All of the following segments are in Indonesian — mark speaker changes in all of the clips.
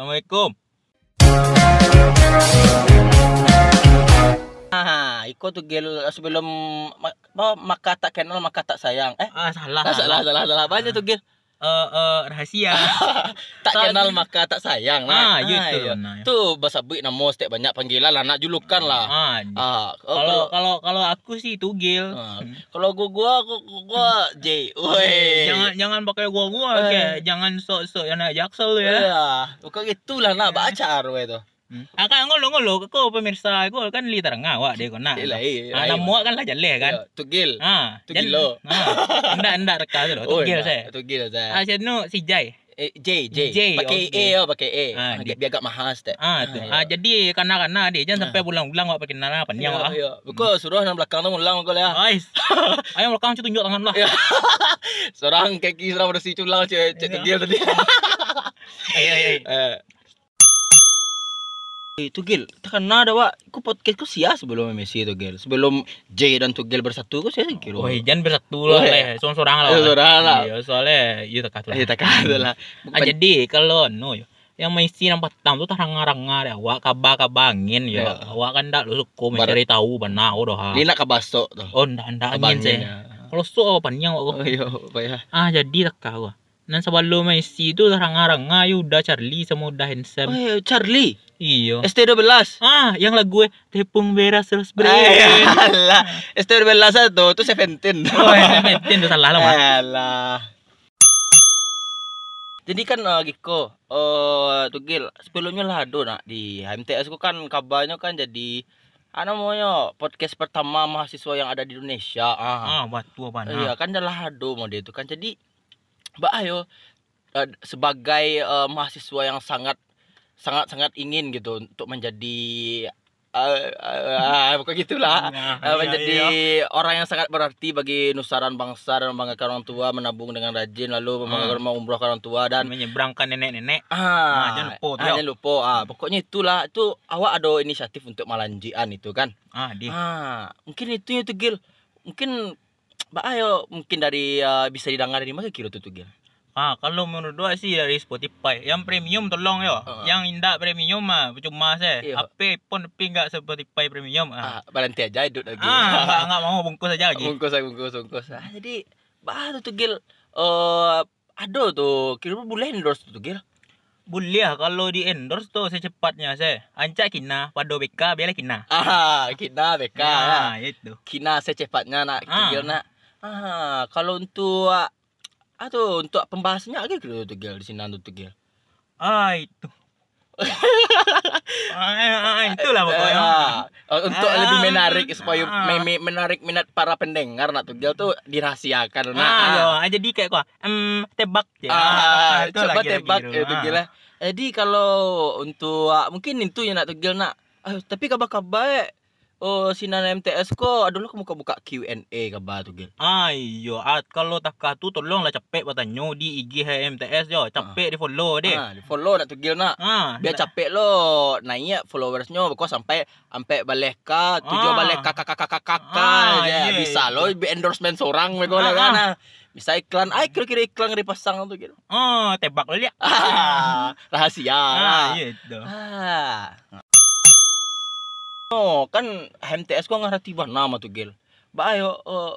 Speaker 1: Assalamualaikum.
Speaker 2: Ah, iko tuh gel sebelum ma- apa, maka tak kenal maka tak sayang. Eh,
Speaker 1: Ah, salah.
Speaker 2: salah salah salah banyak tuh gel.
Speaker 1: Eh, eh, rahasia.
Speaker 2: Tak
Speaker 1: Tak-
Speaker 2: kenal maka tak sayang.
Speaker 1: Ah,
Speaker 2: Nah,
Speaker 1: gitu.
Speaker 2: iya.
Speaker 1: Nah.
Speaker 2: Tuh bahasa bui nama setiap banyak panggilan lah, nak julukan lah.
Speaker 1: Ah,
Speaker 2: Ah, oh,
Speaker 1: kalau kalau kalau aku sih tugil.
Speaker 2: Ah, kalau gua gua gua, gua J. Woi.
Speaker 1: Jangan jangan pakai gua gua
Speaker 2: Eh.
Speaker 1: kayak jangan sok-sok yang nak jaksel ya.
Speaker 2: Ya, bukan gitulah nak baca we itu.
Speaker 1: Hmm. Akan ngolo-ngolo kau pemirsa aku kan li terengah wak dia kau nak.
Speaker 2: Iya, iya,
Speaker 1: Ah,
Speaker 2: iya.
Speaker 1: nama kan lah jaleh kan.
Speaker 2: Ya, Tugil.
Speaker 1: Ah,
Speaker 2: Tu gilo.
Speaker 1: Ah, ndak ndak reka.
Speaker 2: Oh,
Speaker 1: Tugil saya.
Speaker 2: Tugil saya.
Speaker 1: Ah, nu si Jai.
Speaker 2: Eh, J, J.
Speaker 1: J,
Speaker 2: Pakai
Speaker 1: okay.
Speaker 2: E oh, pakai E.
Speaker 1: Ah,
Speaker 2: Ah,
Speaker 1: dia-
Speaker 2: biar agak mahal stek.
Speaker 1: Ah, tu.
Speaker 2: iya.
Speaker 1: Ah, jadi kana-kana dia jangan
Speaker 2: Ah.
Speaker 1: sampai bulang-bulang wak pakai nana panjang wak.
Speaker 2: Iya, iya. Bukan suruh nang belakang tu ulang kau lah.
Speaker 1: Ais. Ayo belakang cu tunjuk tangan lah.
Speaker 2: Ya. Seorang kaki seorang bersih culang
Speaker 1: Iya.
Speaker 2: tugil tadi.
Speaker 1: Ai ai
Speaker 2: Eh, Tugil, takkan ada wak. Aku podcast ku sia sebelum Messi Tugil. Sebelum J dan Tugil bersatu ku saya kira.
Speaker 1: Oh, jangan bersatu lah,
Speaker 2: Oh,
Speaker 1: leh. Seorang-seorang lah.
Speaker 2: Eh, seorang lah.
Speaker 1: Iya, soalnya iya tak lah.
Speaker 2: Eh, tak ada lah.
Speaker 1: Ah, jadi kalau no yang mesti nampak tam tu tarang-arang ya, awak kabar-kabar angin ya.
Speaker 2: Ya.
Speaker 1: Awak kan ndak lu
Speaker 2: Bar-
Speaker 1: mencari tahu benar oh dah.
Speaker 2: Dia nak kabasok tu.
Speaker 1: Oh, ndak ndak angin saya. Kalau so apa panjang
Speaker 2: Oh,
Speaker 1: kok.
Speaker 2: iya, apa ya?
Speaker 1: Ah, jadi tak kau. Nan sebelum Messi tu tarang-arang ayu udah Charlie sama udah
Speaker 2: Oh,
Speaker 1: handsome.
Speaker 2: iya, Charlie.
Speaker 1: Iyo.
Speaker 2: ST12.
Speaker 1: Ah, yang lagu eh tepung beras terus brain.
Speaker 2: Alah, ST12 tu tu Seventeen.
Speaker 1: Oh, Seventeen tu salah lah.
Speaker 2: Alah. Jadi kan uh, Giko, uh, Tugil, sebelumnya lah ada nak di HMTS ku kan kabarnya kan jadi apa namanya podcast pertama mahasiswa yang ada di Indonesia.
Speaker 1: Ah,
Speaker 2: Ah,
Speaker 1: batu apa
Speaker 2: iya kan dah lah ada mau dia itu kan jadi Mbak Ayo uh, sebagai uh, mahasiswa yang sangat sangat sangat ingin gitu untuk menjadi uh, uh, uh, pokoknya gitulah
Speaker 1: Ah,
Speaker 2: Eh,
Speaker 1: iya,
Speaker 2: menjadi
Speaker 1: iya.
Speaker 2: orang yang sangat berarti bagi nusaran bangsa dan membanggakan orang tua menabung dengan rajin lalu membanggakan mau umroh orang tua dan
Speaker 1: menyeberangkan nenek-nenek.
Speaker 2: ah,
Speaker 1: jangan lupa,
Speaker 2: ah, jangan lupa. Ah pokoknya itulah itu awak ada inisiatif untuk malanjian itu kan?
Speaker 1: Ah, dia.
Speaker 2: ah mungkin itu itu Gil. Mungkin Mbak Ayo mungkin dari ah, bisa didengar dari mana kira tuh
Speaker 1: Ah, kalau menurut gua sih dari Spotify. Yang premium tolong yo.
Speaker 2: Ah.
Speaker 1: Yang indah premium mah percuma saya. HP pun tapi enggak Spotify premium. Ah,
Speaker 2: ah berhenti aja hidup lagi
Speaker 1: ah enggak, enggak mau bungkus aja lagi.
Speaker 2: bungkus ah, bungkus bungkus ah jadi Mbak tuh Gil eh ada tuh kira boleh endorse tuh Gil
Speaker 1: Boleh kalau di endorse tuh secepatnya saya. Ancak kina pada BK biarlah kina.
Speaker 2: Ah, kina BK ya.
Speaker 1: Ah, itu.
Speaker 2: Kina secepatnya nak
Speaker 1: Ah.
Speaker 2: Tugil nak. Ah, kalau untuk ah tuh untuk pembahasannya agak kira Tugil di sini tuh Tugil.
Speaker 1: Ah, itu. ah, ah, itulah pokoknya.
Speaker 2: Ah, untuk
Speaker 1: Ah,
Speaker 2: lebih menarik supaya
Speaker 1: ah.
Speaker 2: me- me- menarik minat para pendengar nak Tugil tuh dirahasiakan nak.
Speaker 1: Ah, yo, ah, jadi kayak gua, em tebak ya.
Speaker 2: Ah, coba tebak ya
Speaker 1: Ah.
Speaker 2: Tugil lah. Jadi kalau untuk ah, mungkin itu yang nak Tugil nak. Ah, tapi kabar-kabar eh. Oh, sinan MTS ko adalah kamu buka Q&A kabar Tugil.
Speaker 1: Ayo, at kalau tak tu tolonglah capek bertanya di IG HMTS jo. Capek di follow deh.
Speaker 2: Ah, di follow nak Tugil nak.
Speaker 1: Ah,
Speaker 2: biar capek lo naik followersnya kok sampai sampai balik ka tujuh
Speaker 1: Ah.
Speaker 2: balik kakak kakak kakak
Speaker 1: Ah, iya,
Speaker 2: bisa
Speaker 1: iya.
Speaker 2: lo endorsement seorang mereka
Speaker 1: Ah,
Speaker 2: lah kan
Speaker 1: ah.
Speaker 2: ah. bisa iklan ay kira-kira iklan dipasang tuh gitu
Speaker 1: Oh, tebak lo lihat.
Speaker 2: ah, rahasia
Speaker 1: Ah, iya
Speaker 2: ah. Oh kan HMTS gua ngerti bah nama tuh gil Ba ayo eh,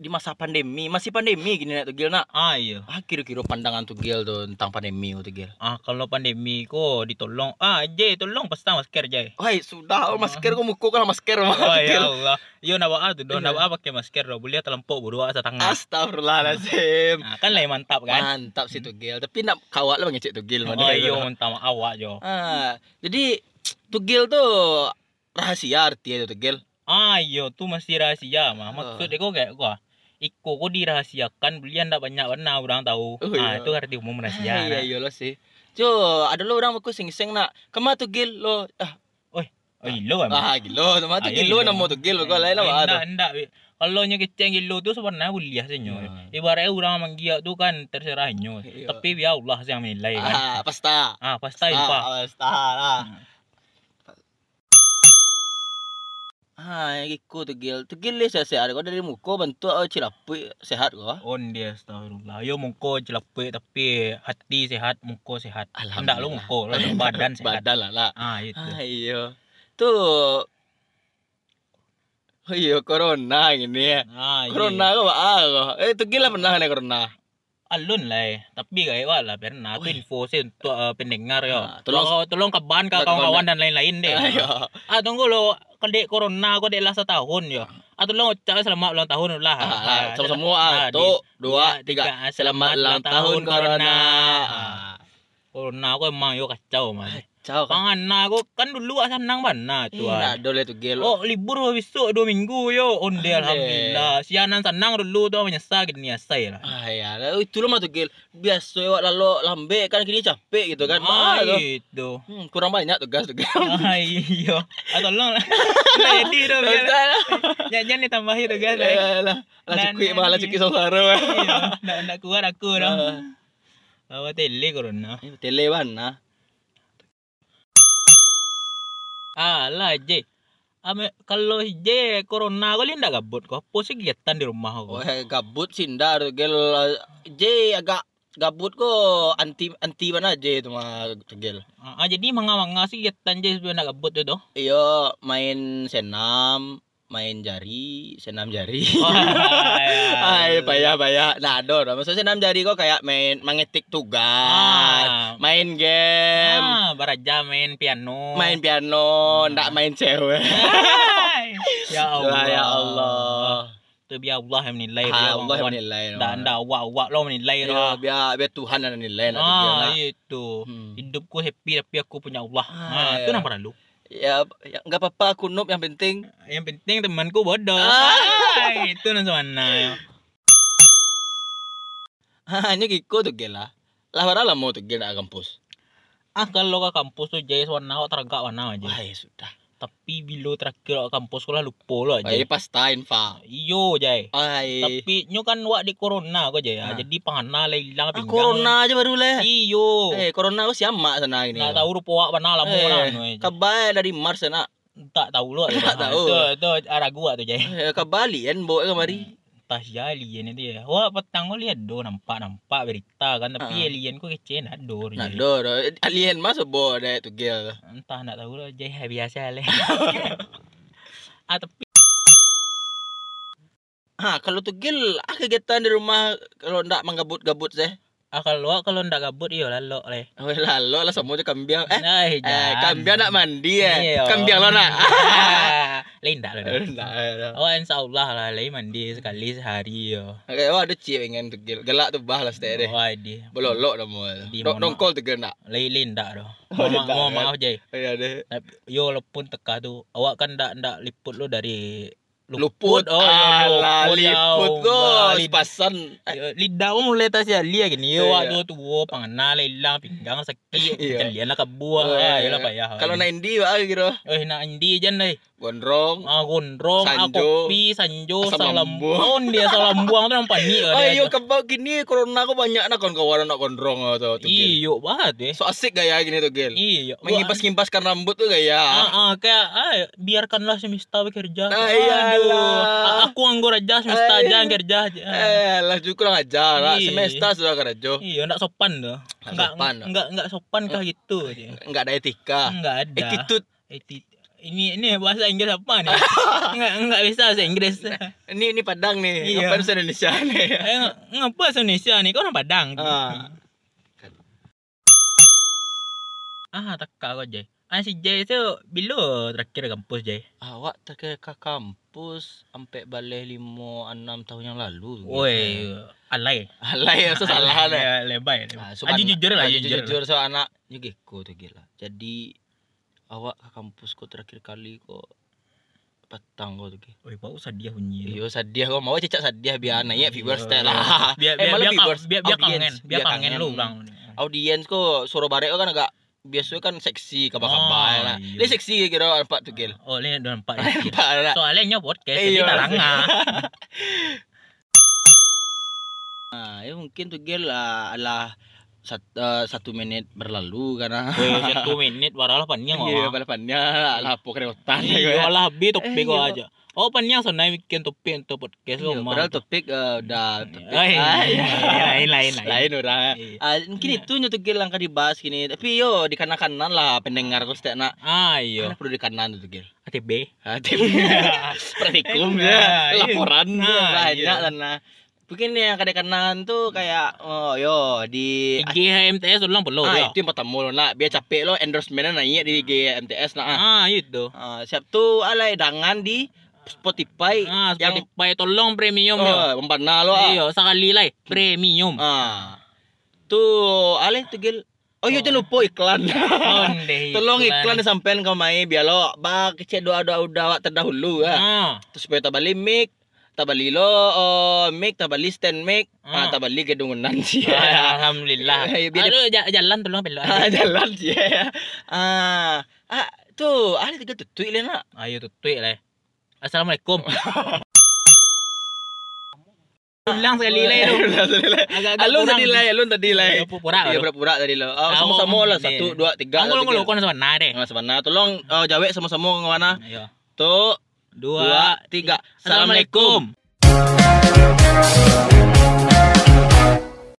Speaker 2: di masa pandemi masih pandemi gini nak tuh gil nak
Speaker 1: Ah, iya.
Speaker 2: ah kira-kira pandangan tuh gil tuh tentang pandemi tuh gil
Speaker 1: Ah, kalau pandemi ko ditolong. Ah, Jay, tolong pasang masker Jay.
Speaker 2: Wah sudah oh, masker gua muka kan masker mah
Speaker 1: Oh ya. Allah. Yo buat tu, nak buat pakai masker do. Boleh terlempuk berdua asa tangan.
Speaker 2: Astagfirullahaladzim.
Speaker 1: Ah, kan lain mantap kan?
Speaker 2: Mantap sih Tugil. Tapi nak kawat lah ngecek Tugil.
Speaker 1: Oh,
Speaker 2: mana
Speaker 1: iya, maaf awak jo.
Speaker 2: Ah, jadi Tugil tuh rahasia artinya tuh Tugil.
Speaker 1: Ah, iya, tu masih rahasia mah.
Speaker 2: Ah.
Speaker 1: Maksud dia kau kayak gua. Iko ko dirahasiakan, belian tak banyak warna orang tahu.
Speaker 2: Oh,
Speaker 1: ah,
Speaker 2: iya.
Speaker 1: itu arti umum rahasia.
Speaker 2: Ah, iya iya lo sih. Jo, ada lo orang aku sing-sing nak. Kema Tugil lo. Ah,
Speaker 1: Oh, ilo kan.
Speaker 2: ah gilo nama tu
Speaker 1: Ah,
Speaker 2: gilo
Speaker 1: iya.
Speaker 2: nama Tugil kau lain lah.
Speaker 1: Enggak, enggak. Kalau nya keceng gilo tu sebenarnya kuliah senyo.
Speaker 2: Hmm.
Speaker 1: Ibaratnya orang manggia tu kan terserah nyo.
Speaker 2: Iya.
Speaker 1: Tapi biar Allah yang menilai kan.
Speaker 2: Ah, pasta.
Speaker 1: Ah, pasti lupa.
Speaker 2: Ah, pasta lah. Ha, yang iku tu gil. Tu gil le sehat kau dari muka bentuk oh, cilapi sehat kau.
Speaker 1: On dia astagfirullah. Yo muka jelapik tapi hati sehat, muka sehat. Hendak lu muka, lu badan sehat.
Speaker 2: Badan lah lah.
Speaker 1: Ah itu.
Speaker 2: Ah, iya. Tu Oh iya corona gini ya.
Speaker 1: Ah,
Speaker 2: Corona kau kau. Eh tu gila pernah kena corona.
Speaker 1: alun lah eh. Tapi kayak wala pernah
Speaker 2: Wih.
Speaker 1: info sih untuk uh, pendengar yo.
Speaker 2: Ah, tolong-
Speaker 1: tolong kaban kawan-kawan dan lain-lain deh.
Speaker 2: Ayo.
Speaker 1: Ah tunggu lo kadek corona kau dek lah setahun yo. Ah tolong ucap selamat ulang tahun lah.
Speaker 2: Ah,
Speaker 1: Ah,
Speaker 2: sama semua ah.
Speaker 1: ah,
Speaker 2: Tu dua tiga.
Speaker 1: tiga.
Speaker 2: Selamat ulang tahun corona. Ah.
Speaker 1: Corona aku emang yo kacau man.
Speaker 2: Ciao kan.
Speaker 1: Pangan aku kan dulu ah senang mana
Speaker 2: Eh,
Speaker 1: tu. ah.
Speaker 2: nak dole tu gil.
Speaker 1: Oh libur besok dua minggu yo. Onde alhamdulillah. Sianan senang dulu tu menyesal gini asai lah.
Speaker 2: Ah ya, lah, itu lah tu gil. Biasa awak lalu lambe kan kini capek gitu kan.
Speaker 1: Ah,
Speaker 2: Ah, tu.
Speaker 1: itu.
Speaker 2: Hmm, kurang banyak tugas tu gil.
Speaker 1: Ah, iya. Ah, tolong lah. Lah jadi tu. biar-
Speaker 2: lah.
Speaker 1: Jangan ni tambahin tu guys.
Speaker 2: Lah, lah
Speaker 1: Dan-
Speaker 2: cukik malah cukik saudara.
Speaker 1: Iya, Nak nak kuat aku.
Speaker 2: Ah.
Speaker 1: Bawa tele corona.
Speaker 2: Eh, Tele mana?
Speaker 1: Ah, lah je. Ame, kalau je corona kau lihat tak gabut? Apa sih kegiatan di rumah kau?
Speaker 2: Oh, eh, gabut sindar tu gil. J agak gabut ko anti anti mana je tu mah gil.
Speaker 1: Ah, ah, jadi manga-manga sih kegiatan je sebelum nak gabut tu tu.
Speaker 2: Iyo main senam, main jari, senam jari. Ay, payah payah. Nah, do, do. Maksudnya senam jari kok kayak main mengetik tugas,
Speaker 1: Ah,
Speaker 2: main game,
Speaker 1: ah, baraja main piano.
Speaker 2: main piano, ndak main cewek.
Speaker 1: Hai. ya Allah.
Speaker 2: Ya Allah.
Speaker 1: Tu biar Allah yang menilai.
Speaker 2: Ah,
Speaker 1: dia,
Speaker 2: Allah yang menilai.
Speaker 1: Ndak ndak awak-awak lo menilai
Speaker 2: Ya,
Speaker 1: dah.
Speaker 2: biar biar Tuhan yang menilai
Speaker 1: Ah, itu.
Speaker 2: Hmm.
Speaker 1: Hidupku happy tapi aku punya Allah.
Speaker 2: Ah,
Speaker 1: Ah, itu
Speaker 2: ya.
Speaker 1: yang perlu.
Speaker 2: Ya, ya enggak apa-apa aku noob yang penting
Speaker 1: Yang penting temanku bodoh.
Speaker 2: Ah.
Speaker 1: Hai, itu nang mana ya.
Speaker 2: hanya gitu tuh gil lah. Mana lah mau tuh gil nak kampus.
Speaker 1: Ah kalau ke kampus tu jaya warna awak teragak warna aja.
Speaker 2: Wah, ya sudah.
Speaker 1: Tapi bila terakhir ke kampus aku lah lupa lah
Speaker 2: Wah,
Speaker 1: aja.
Speaker 2: ini pas tain, Fa.
Speaker 1: Iyo jay.
Speaker 2: Ai.
Speaker 1: Tapi nyo kan wak di corona kau jaya.
Speaker 2: Ah.
Speaker 1: Jadi pangana lah hilang
Speaker 2: Ah,
Speaker 1: pinggang.
Speaker 2: corona aja baru lah.
Speaker 1: Iyo.
Speaker 2: Eh, corona aku siamak sana ini.
Speaker 1: Nak tahu rupa wak mana lama
Speaker 2: Eh,
Speaker 1: lah.
Speaker 2: kabar dari Mars sana.
Speaker 1: Tak tahu lu.
Speaker 2: Tak tahu.
Speaker 1: Itu itu ragu wak tu jay.
Speaker 2: Eh, kabali kan bawa kemari.
Speaker 1: Entah si alien itu ya. Wah petang kau lihat do nampak nampak berita kan. Tapi
Speaker 2: Ah.
Speaker 1: alien kau kecil nak do.
Speaker 2: Nah,
Speaker 1: je.
Speaker 2: do, do. Alien mas bawa deh tuh gil.
Speaker 1: Entah nak tahu lah jay biasa lah. ah tapi
Speaker 2: Ha, kalau tuh gil, ah kegiatan di rumah kalau ndak menggabut-gabut sih.
Speaker 1: Ah kalau kalau ndak gabut iyo lalu leh.
Speaker 2: Oh, lalu lah semua je kambiang. Eh,
Speaker 1: Nah,
Speaker 2: eh
Speaker 1: jangan.
Speaker 2: kambiang nak mandi eh.
Speaker 1: Iya.
Speaker 2: Kambiang lo nak.
Speaker 1: Lain lah.
Speaker 2: Ndak.
Speaker 1: Oh insyaallah lah lain mandi sekali sehari yo.
Speaker 2: Oke, oh ada cie pengen tuh gil. Gelak tuh bah lah deh.
Speaker 1: Oh di.
Speaker 2: Belolok dah mau. Dongkol tuh gil nak.
Speaker 1: Lain lain dah.
Speaker 2: Oh,
Speaker 1: Mau mau maaf je.
Speaker 2: Iya deh.
Speaker 1: Yo walaupun teka tu awak kan ndak ndak liput lo dari
Speaker 2: Luput.
Speaker 1: Oh, ya, luput, ya
Speaker 2: liput
Speaker 1: Allah.
Speaker 2: go.
Speaker 1: Lid-
Speaker 2: Pasan.
Speaker 1: Eh, Lidah mo mulai tas ya lia gini. Yo
Speaker 2: Iya.
Speaker 1: waktu tu wo pangana hilang pinggang sakit.
Speaker 2: Iya.
Speaker 1: Jalian lah kabuah.
Speaker 2: Oh,
Speaker 1: Ah,
Speaker 2: iya.
Speaker 1: yalah payah.
Speaker 2: Kalau nak indi wah gitu.
Speaker 1: eh nak indi jan deh.
Speaker 2: Gondrong.
Speaker 1: Ah gondrong, ah
Speaker 2: Sanjo.
Speaker 1: kopi, sanjo,
Speaker 2: lambung.
Speaker 1: dia asam lambung tu nampak ni.
Speaker 2: Ayo kebab gini corona aku banyak nak kawan-kawan nak gondrong oh, tuh tuh gil.
Speaker 1: Iyo banget deh.
Speaker 2: So asik gaya gini tuh gil.
Speaker 1: Iya.
Speaker 2: Mengimpas-kimpaskan rambut tuh gaya.
Speaker 1: Ah, ah, kayak ah, biarkanlah semesta bekerja.
Speaker 2: Ah, iyalah.
Speaker 1: Aku anggur aja semesta aja
Speaker 2: iya.
Speaker 1: kerja aja.
Speaker 2: Eh, lah juga lah ngajar lah.
Speaker 1: Iya.
Speaker 2: Semesta sudah kerja.
Speaker 1: Iya, enggak sopan tuh.
Speaker 2: Nggak
Speaker 1: Enggak
Speaker 2: sopan,
Speaker 1: enggak enggak sopan kah gitu aja.
Speaker 2: Enggak ada etika.
Speaker 1: Enggak ada.
Speaker 2: Attitude.
Speaker 1: Ini ini bahasa Inggris apa nih? enggak enggak bisa bahasa Inggris.
Speaker 2: Ini ini Padang nih.
Speaker 1: Iya.
Speaker 2: Apa bahasa Indonesia nih?
Speaker 1: Eh, ng- ngapa bahasa Indonesia nih? Kau orang Padang.
Speaker 2: Ah.
Speaker 1: Ah, tak kau aja. Ah, si Jay tu bila terakhir kampus Jay?
Speaker 2: Awak terakhir ke kampus sampai balik lima enam tahun yang lalu.
Speaker 1: Woi, alay.
Speaker 2: Alay ya salah.
Speaker 1: Ya, lebay.
Speaker 2: Ah,
Speaker 1: Ah, jujur lah, jujur.
Speaker 2: Jujur so anak nyugeko tuh gila. Jadi awak ke kampus kok terakhir kali kok petang tuh gila.
Speaker 1: Woi, bau sedih bunyi.
Speaker 2: Iyo sadih kok mau cicak sadih biar naik viewers teh
Speaker 1: Iya.
Speaker 2: lah.
Speaker 1: Biar
Speaker 2: Eh,
Speaker 1: biar
Speaker 2: malah
Speaker 1: biar,
Speaker 2: viewers,
Speaker 1: biar, kangen, biar kangen lu bang.
Speaker 2: Audiens kok suara barek kan agak biasa kan seksi kabar-kabar
Speaker 1: Oh,
Speaker 2: lah.
Speaker 1: iya.
Speaker 2: Dia seksi kira nampak tuh gil.
Speaker 1: Oh, ini nampak. ya.
Speaker 2: Nampak lah.
Speaker 1: Soalnya nyo podcast
Speaker 2: Iya.
Speaker 1: jadi taranga.
Speaker 2: Nah, ya mungkin tuh gil lah lah sat, eh, satu menit berlalu karena
Speaker 1: satu menit waralah panjang
Speaker 2: iya
Speaker 1: oh.
Speaker 2: balapannya lapo kereotan
Speaker 1: Iya lah bi
Speaker 2: iya.
Speaker 1: aja. Oh panjang sana bikin topik untuk podcast
Speaker 2: Iya,
Speaker 1: lo mah.
Speaker 2: padahal topik eh, udah topik
Speaker 1: Ay,
Speaker 2: Ah, iya.
Speaker 1: lain lain lain.
Speaker 2: lain orang
Speaker 1: Iya.
Speaker 2: Ah, mungkin itu nyetuk gil langkah dibahas gini tapi yo di kanan kanan lah pendengar terus tak nak
Speaker 1: Ah iya.
Speaker 2: Karena perlu di kanan tuh gil
Speaker 1: ATB.
Speaker 2: Hati praktikum ya
Speaker 1: iya.
Speaker 2: laporan
Speaker 1: Nah,
Speaker 2: banyak
Speaker 1: iya.
Speaker 2: dan nah mungkin yang kada kanan tuh kayak oh yo di
Speaker 1: GHMTS ulang perlu
Speaker 2: ah,
Speaker 1: ya.
Speaker 2: itu yang pertama lo nak biar capek lo endorsementnya naik di GMTS nah ah.
Speaker 1: Ah itu.
Speaker 2: Ah, siap tuh alai dangan di Spotify
Speaker 1: Ah
Speaker 2: yang
Speaker 1: Spotify tolong premium ya.
Speaker 2: oh, membana lo ah.
Speaker 1: Iya sekali lah premium.
Speaker 2: ah tuh alai tuh gil oh iya jangan lupa iklan
Speaker 1: Onde
Speaker 2: tolong iklan disampein ke mai biar lo bak kecil doa doa doa terdahulu ya
Speaker 1: Ah.
Speaker 2: terus supaya tabali mic tabali lo oh, mic tabali stand mic ah.
Speaker 1: Ah.
Speaker 2: tabali gedungan sih
Speaker 1: Ah, Alhamdulillah. Lalu ja- jalan tolong pelok.
Speaker 2: ah, jalan sih ya ah ah tuh ada tiga tutui lah nak
Speaker 1: Ayo tutui lah. Assalamualaikum. Ulang sekali lah itu.
Speaker 2: Alun tadi lah, alun tadi lah.
Speaker 1: Iya, pura-pura.
Speaker 2: Iya, pura-pura tadi lo. Oh, sama-sama lah. Satu, dua, tiga.
Speaker 1: Ang ngulong
Speaker 2: tiga.
Speaker 1: ngulong sa mana deh.
Speaker 2: Mas mana? Tolong oh, jawe sama-sama ngwana.
Speaker 1: Ayo.
Speaker 2: Tuh,
Speaker 1: Dua,
Speaker 2: dua, tiga.
Speaker 1: Assalamualaikum.